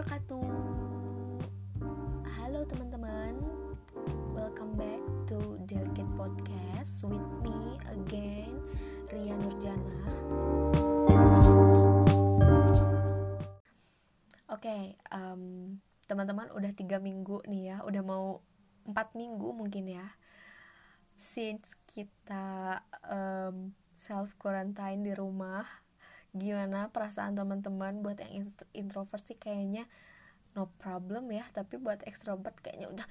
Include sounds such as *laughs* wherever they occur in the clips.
wabarakatuh. Halo teman-teman Welcome back to Delicate Podcast With me again Ria Nurjana. Oke okay, um, Teman-teman udah tiga minggu nih ya Udah mau empat minggu mungkin ya Since kita um, self quarantine di rumah gimana perasaan teman-teman? Buat yang introvert sih kayaknya no problem ya tapi buat extrovert kayaknya udah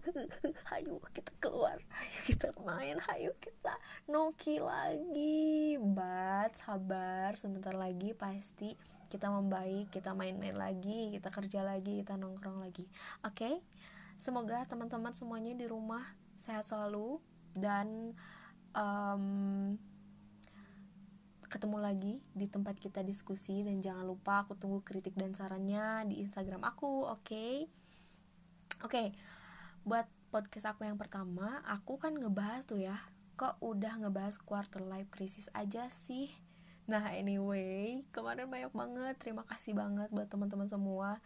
*laughs* hayu kita keluar. Hayu kita main. Hayu kita noki lagi. But sabar sebentar lagi pasti kita membaik kita main-main lagi kita kerja lagi kita nongkrong lagi. Oke? Okay? semoga teman-teman semuanya di rumah sehat selalu dan um, ketemu lagi di tempat kita diskusi dan jangan lupa aku tunggu kritik dan sarannya di Instagram aku, oke? Okay? Oke. Okay, buat podcast aku yang pertama, aku kan ngebahas tuh ya. Kok udah ngebahas quarter life crisis aja sih? Nah, anyway, kemarin banyak banget. Terima kasih banget buat teman-teman semua.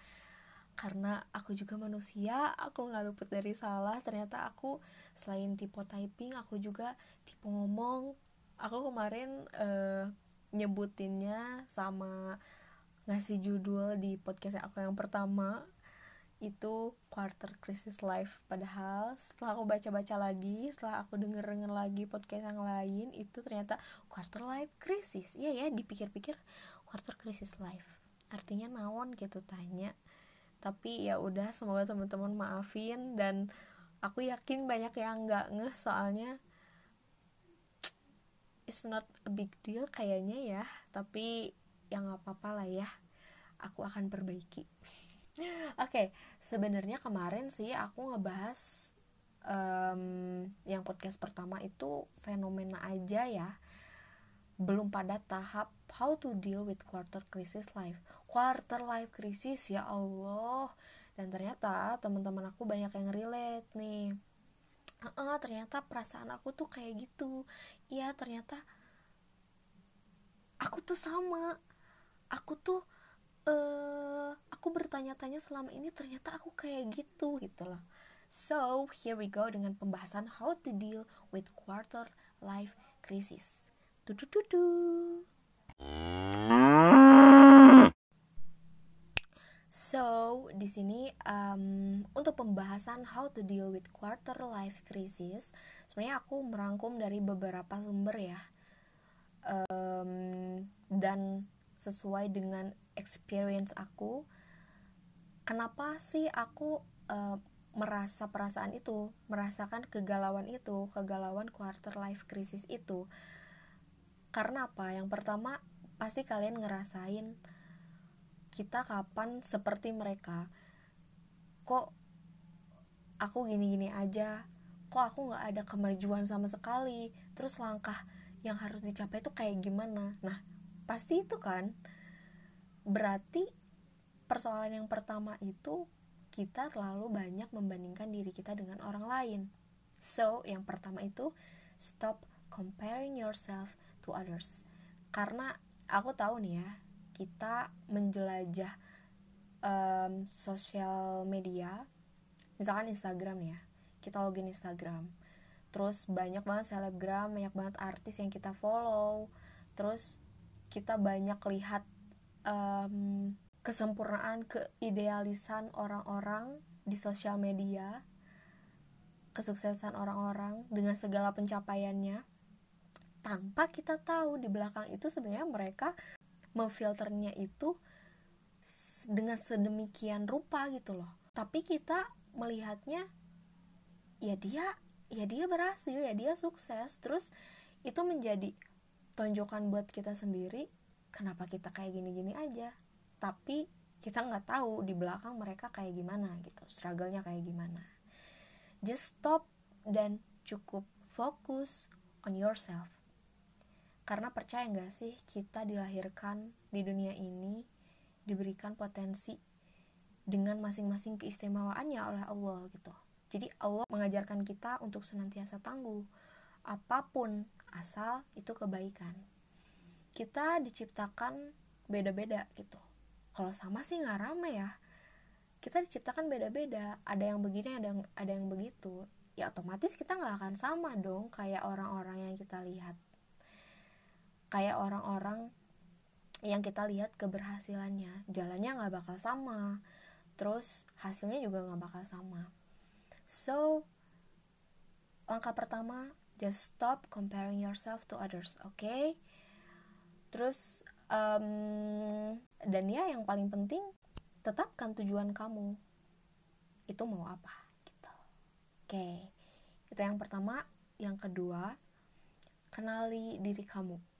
Karena aku juga manusia, aku nggak luput dari salah. Ternyata aku selain tipe typing, aku juga tipe ngomong aku kemarin uh, nyebutinnya sama ngasih judul di podcast aku yang pertama. Itu quarter crisis life. Padahal setelah aku baca-baca lagi setelah aku denger-denger lagi podcast yang lain itu ternyata quarter life crisis. Iya ya dipikir-pikir quarter crisis life. Artinya naon gitu tanya. Tapi ya udah semoga teman-teman maafin. Dan aku yakin banyak yang nggak ngeh soalnya it's not a big deal kayaknya ya tapi yang nggak apa-apa lah ya aku akan perbaiki. *laughs* Oke okay, sebenarnya kemarin sih aku ngebahas um, yang podcast pertama itu fenomena aja ya. Belum pada tahap how to deal with quarter crisis life. Quarter life crisis ya Allah. Dan ternyata teman-teman aku banyak yang relate nih. Uh, ternyata perasaan aku tuh kayak gitu iya ternyata aku tuh sama. Aku tuh uh, aku bertanya-tanya selama ini ternyata aku kayak gitu gitu loh. So here we go dengan pembahasan how to deal with quarter life crisis. Tutu tutu So, di sini um, untuk pembahasan how to deal with quarter life crisis, sebenarnya aku merangkum dari beberapa sumber ya, um, dan sesuai dengan experience aku. Kenapa sih aku uh, merasa perasaan itu, merasakan kegalauan itu, kegalauan quarter life crisis itu? Karena apa? Yang pertama, pasti kalian ngerasain kita kapan seperti mereka? Kok aku gini-gini aja? Kok aku nggak ada kemajuan sama sekali? Terus langkah yang harus dicapai itu kayak gimana? Nah pasti itu kan. Berarti persoalan yang pertama itu kita terlalu banyak membandingkan diri kita dengan orang lain. So yang pertama itu stop comparing yourself to others. Karena aku tahu nih ya kita menjelajah um, sosial media misalkan Instagram ya kita login Instagram. Terus banyak banget selebgram banyak banget artis yang kita follow. Terus kita banyak lihat um, kesempurnaan keidealisan orang-orang di sosial media kesuksesan orang-orang dengan segala pencapaiannya. Tanpa kita tahu di belakang itu sebenarnya mereka memfilternya itu dengan sedemikian rupa gitu loh. Tapi kita melihatnya ya dia ya dia berhasil ya dia sukses. Terus itu menjadi tonjokan buat kita sendiri kenapa kita kayak gini-gini aja? Tapi kita nggak tahu di belakang mereka kayak gimana gitu struggle-nya kayak gimana. Just stop dan cukup fokus on yourself karena percaya nggak sih kita dilahirkan di dunia ini diberikan potensi dengan masing-masing keistimewaannya oleh Allah gitu. Jadi Allah mengajarkan kita untuk senantiasa tangguh apa pun asal itu kebaikan. Kita diciptakan beda-beda gitu. Kalau sama sih nggak rame ya. kita diciptakan beda-beda ada yang begini ada yang ada yang begitu ya otomatis kita nggak akan sama dong kayak orang-orang yang kita lihat kayak orang-orang yang kita lihat keberhasilannya. Jalannya nggak bakal sama. Terus hasilnya juga nggak bakal sama. So langkah pertama just stop comparing yourself to others oke okay? terus um, dan ya yang paling penting tetapkan tujuan kamu. Itu mau apa gitu. Oke okay. itu yang pertama. Yang kedua kenali diri kamu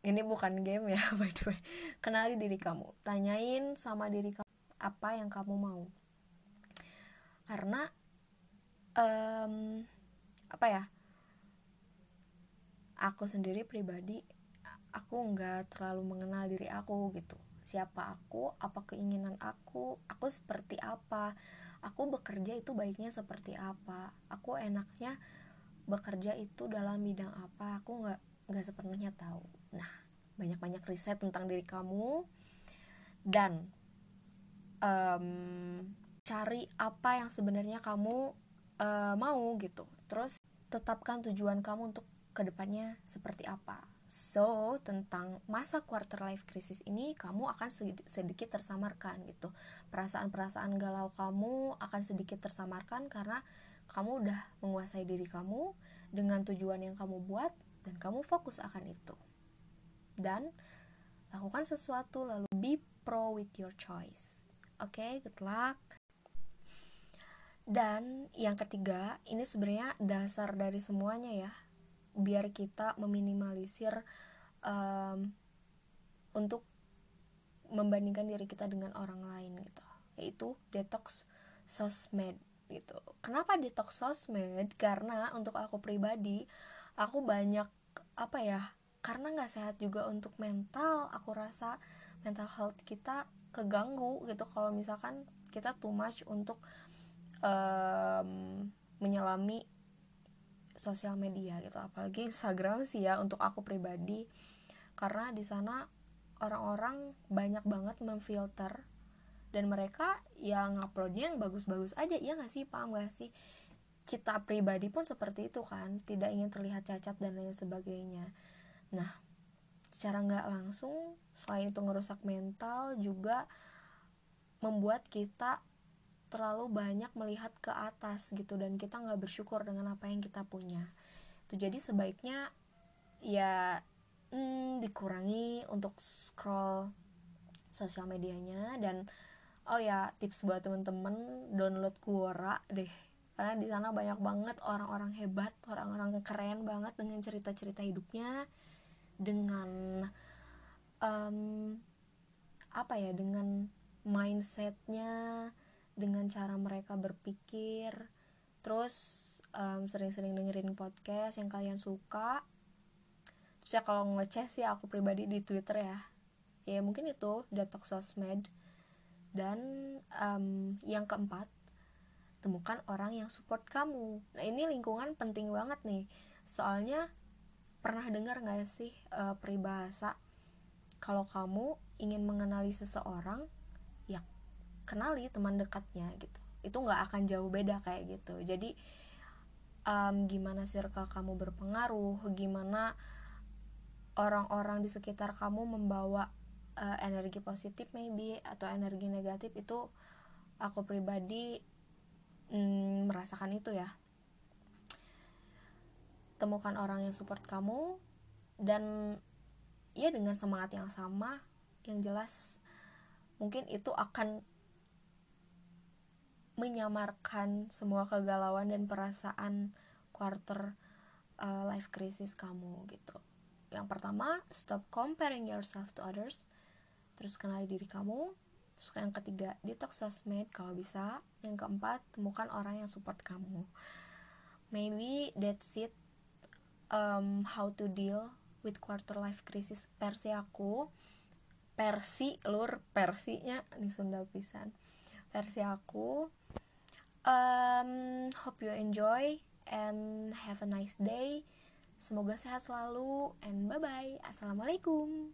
ini bukan game ya *laughs* by the way. Kenali diri kamu. Tanyain sama diri kamu apa yang kamu mau. Karena um, apa ya? Aku sendiri pribadi aku nggak terlalu mengenal diri aku gitu. Siapa aku? Apa keinginan aku? Aku seperti apa? Aku bekerja itu baiknya seperti apa? Aku enaknya bekerja itu dalam bidang apa? Aku nggak nggak sepenuhnya tahu nah banyak-banyak riset tentang diri kamu dan um, cari apa yang sebenarnya kamu uh, mau gitu. Terus tetapkan tujuan kamu untuk ke depannya seperti apa. So tentang masa quarter life crisis ini kamu akan sedikit tersamarkan gitu. Perasaan-perasaan galau kamu akan sedikit tersamarkan karena kamu udah menguasai diri kamu dengan tujuan yang kamu buat dan kamu fokus akan itu dan lakukan sesuatu lalu be pro with your choice. Oke okay, good luck. Dan yang ketiga ini sebenarnya dasar dari semuanya ya biar kita meminimalisir um, untuk membandingkan diri kita dengan orang lain gitu yaitu detox sosmed gitu. Kenapa detox sosmed? Karena untuk aku pribadi aku banyak apa ya karena nggak sehat juga untuk mental aku rasa mental health kita keganggu gitu. Kalau misalkan kita too much untuk um, menyelami sosial media gitu. Apalagi Instagram sih ya untuk aku pribadi. Karena di sana orang-orang banyak banget memfilter dan mereka yang uploadnya yang bagus-bagus aja ya nggak sih? Paham gak sih? Kita pribadi pun seperti itu kan tidak ingin terlihat cacat dan lain sebagainya nah secara nggak langsung selain itu ngerusak mental juga membuat kita terlalu banyak melihat ke atas gitu dan kita nggak bersyukur dengan apa yang kita punya. Itu jadi sebaiknya ya hmm, dikurangi untuk scroll sosial medianya dan oh ya tips buat temen-temen download Quora deh. Karena di sana banyak banget orang-orang hebat orang-orang keren banget dengan cerita-cerita hidupnya dengan um, apa ya dengan mindsetnya dengan cara mereka berpikir. Terus um, sering-sering dengerin podcast yang kalian suka. Terus ya kalau ngeceh sih aku pribadi di twitter ya. Ya mungkin itu detox sosmed. Dan um, yang keempat temukan orang yang support kamu. Nah ini lingkungan penting banget nih. Soalnya pernah dengar nggak sih uh, peribahasa kalau kamu ingin mengenali seseorang ya kenali teman dekatnya gitu. Itu nggak akan jauh beda kayak gitu. Jadi um, gimana circle kamu berpengaruh gimana orang-orang di sekitar kamu membawa uh, energi positif maybe atau energi negatif itu aku pribadi mm, merasakan itu ya temukan orang yang support kamu dan ya dengan semangat yang sama yang jelas mungkin itu akan menyamarkan semua kegalauan dan perasaan quarter uh, life crisis kamu gitu. Yang pertama stop comparing yourself to others terus kenali diri kamu. Terus yang ketiga detox sosmed kalau bisa. Yang keempat temukan orang yang support kamu. Maybe that's it um, how to deal with quarter life crisis. Versi aku versi lur versinya di Sunda pisan. Versi aku um, hope you enjoy and have a nice day. Semoga sehat selalu and bye bye assalamualaikum